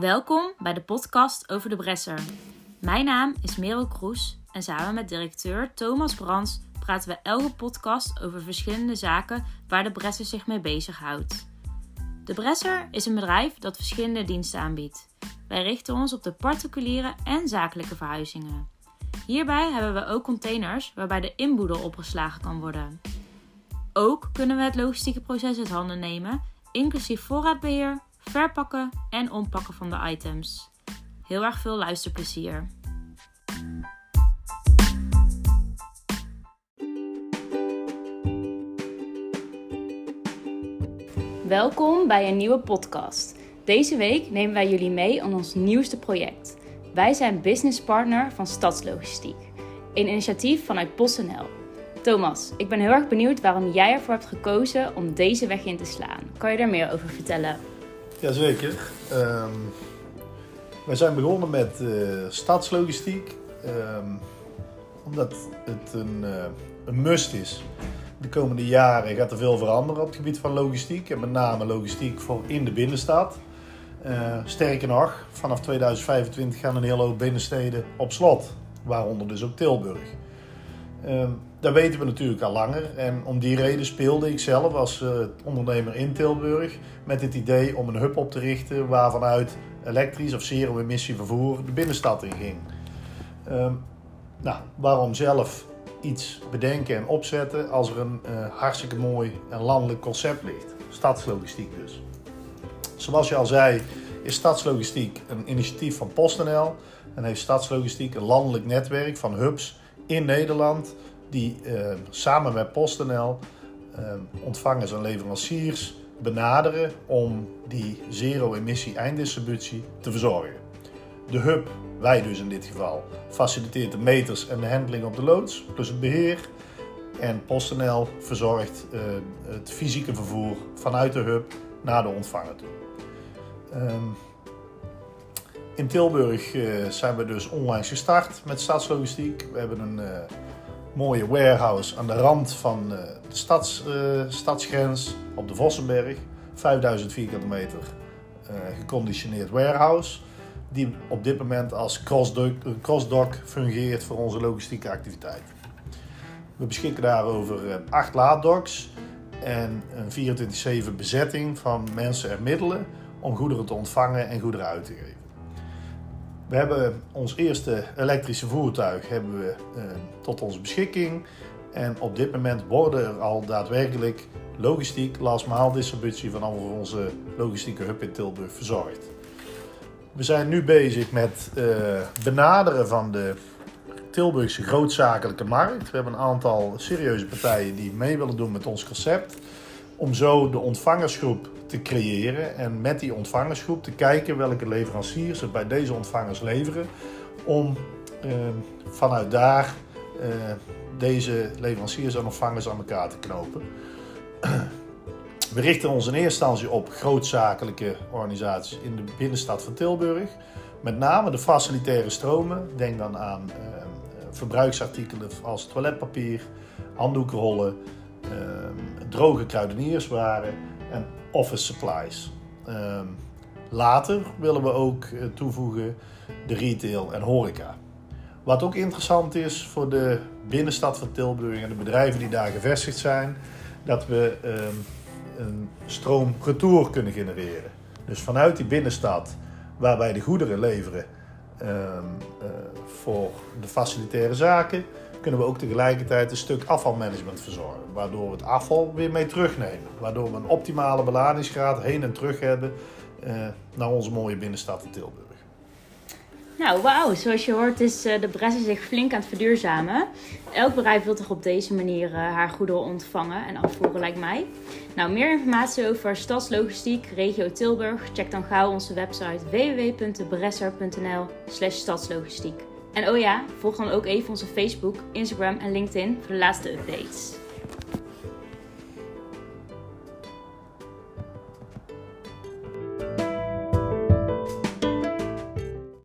Welkom bij de podcast over de Bresser. Mijn naam is Merel Kroes en samen met directeur Thomas Brands praten we elke podcast over verschillende zaken waar de Bresser zich mee bezighoudt. De Bresser is een bedrijf dat verschillende diensten aanbiedt. Wij richten ons op de particuliere en zakelijke verhuizingen. Hierbij hebben we ook containers waarbij de inboedel opgeslagen kan worden. Ook kunnen we het logistieke proces uit handen nemen, inclusief voorraadbeheer, verpakken en ompakken van de items. Heel erg veel luisterplezier. Welkom bij een nieuwe podcast. Deze week nemen wij jullie mee aan ons nieuwste project. Wij zijn business partner van Stadslogistiek, een initiatief vanuit PostNL. Thomas, ik ben heel erg benieuwd waarom jij ervoor hebt gekozen om deze weg in te slaan. Kan je daar meer over vertellen? Jazeker. Um, wij zijn begonnen met uh, stadslogistiek. Um, omdat het een, uh, een must is. De komende jaren gaat er veel veranderen op het gebied van logistiek. En met name logistiek voor in de binnenstad. Uh, sterker nog, vanaf 2025 gaan een hele hoop binnensteden op slot. Waaronder dus ook Tilburg. Um, dat weten we natuurlijk al langer. En om die reden speelde ik zelf als uh, ondernemer in Tilburg met het idee om een hub op te richten waarvanuit elektrisch of zero-emissie vervoer de binnenstad in ging. Um, nou, waarom zelf iets bedenken en opzetten als er een uh, hartstikke mooi en landelijk concept ligt? Stadslogistiek dus. Zoals je al zei, is Stadslogistiek een initiatief van PostNL en heeft Stadslogistiek een landelijk netwerk van hubs in Nederland die uh, samen met PostNL uh, ontvangers en leveranciers benaderen om die zero-emissie einddistributie te verzorgen. De hub, wij dus in dit geval, faciliteert de meters en de handling op de loods, plus het beheer. En PostNL verzorgt uh, het fysieke vervoer vanuit de hub naar de ontvanger toe. In Tilburg zijn we dus online gestart met stadslogistiek. We hebben een mooie warehouse aan de rand van uh, de stads, stadsgrens op de Vossenberg. 5000 vierkante meter geconditioneerd warehouse. Die op dit moment als crossdock, crossdock fungeert voor onze logistieke activiteit. We beschikken daarover acht laaddocks en een 24-7 bezetting van mensen en middelen om goederen te ontvangen en goederen uit te geven. We hebben ons eerste elektrische voertuig hebben we, uh, tot onze beschikking. En op dit moment worden er al daadwerkelijk logistiek, last mile distributie van al onze logistieke hub in Tilburg verzorgd. We zijn nu bezig met uh, benaderen van de Tilburgse grootzakelijke markt. We hebben een aantal serieuze partijen die mee willen doen met ons concept. Om zo de ontvangersgroep te creëren en met die ontvangersgroep te kijken welke leveranciers het bij deze ontvangers leveren. Om uh, vanuit daar uh, deze leveranciers en ontvangers aan elkaar te knopen. We richten ons in eerste instantie op grootzakelijke organisaties in de binnenstad van Tilburg. Met name de facilitaire stromen. Denk dan aan uh, verbruiksartikelen als toiletpapier, handdoekrollen, droge kruidenierswaren en office supplies. Um, later willen we ook uh, toevoegen de retail en horeca. Wat ook interessant is voor de binnenstad van Tilburg en de bedrijven die daar gevestigd zijn, dat we um, een stroom retour kunnen genereren. Dus vanuit die binnenstad, waar wij de goederen leveren um, uh, voor de facilitaire zaken, kunnen we ook tegelijkertijd een stuk afvalmanagement verzorgen. Waardoor we het afval weer mee terugnemen. Waardoor we een optimale beladingsgraad heen en terug hebben uh, naar onze mooie binnenstad in Tilburg. Nou, wauw. Zoals je hoort is uh, de Bresse zich flink aan het verduurzamen. Elk bedrijf wil toch op deze manier uh, haar goederen ontvangen en afvoeren, lijkt mij. Nou, meer informatie over stadslogistiek, regio Tilburg, check dan gauw onze website www.debresser.nl slash stadslogistiek. En oh ja, volg dan ook even onze Facebook, Instagram en LinkedIn voor de laatste updates.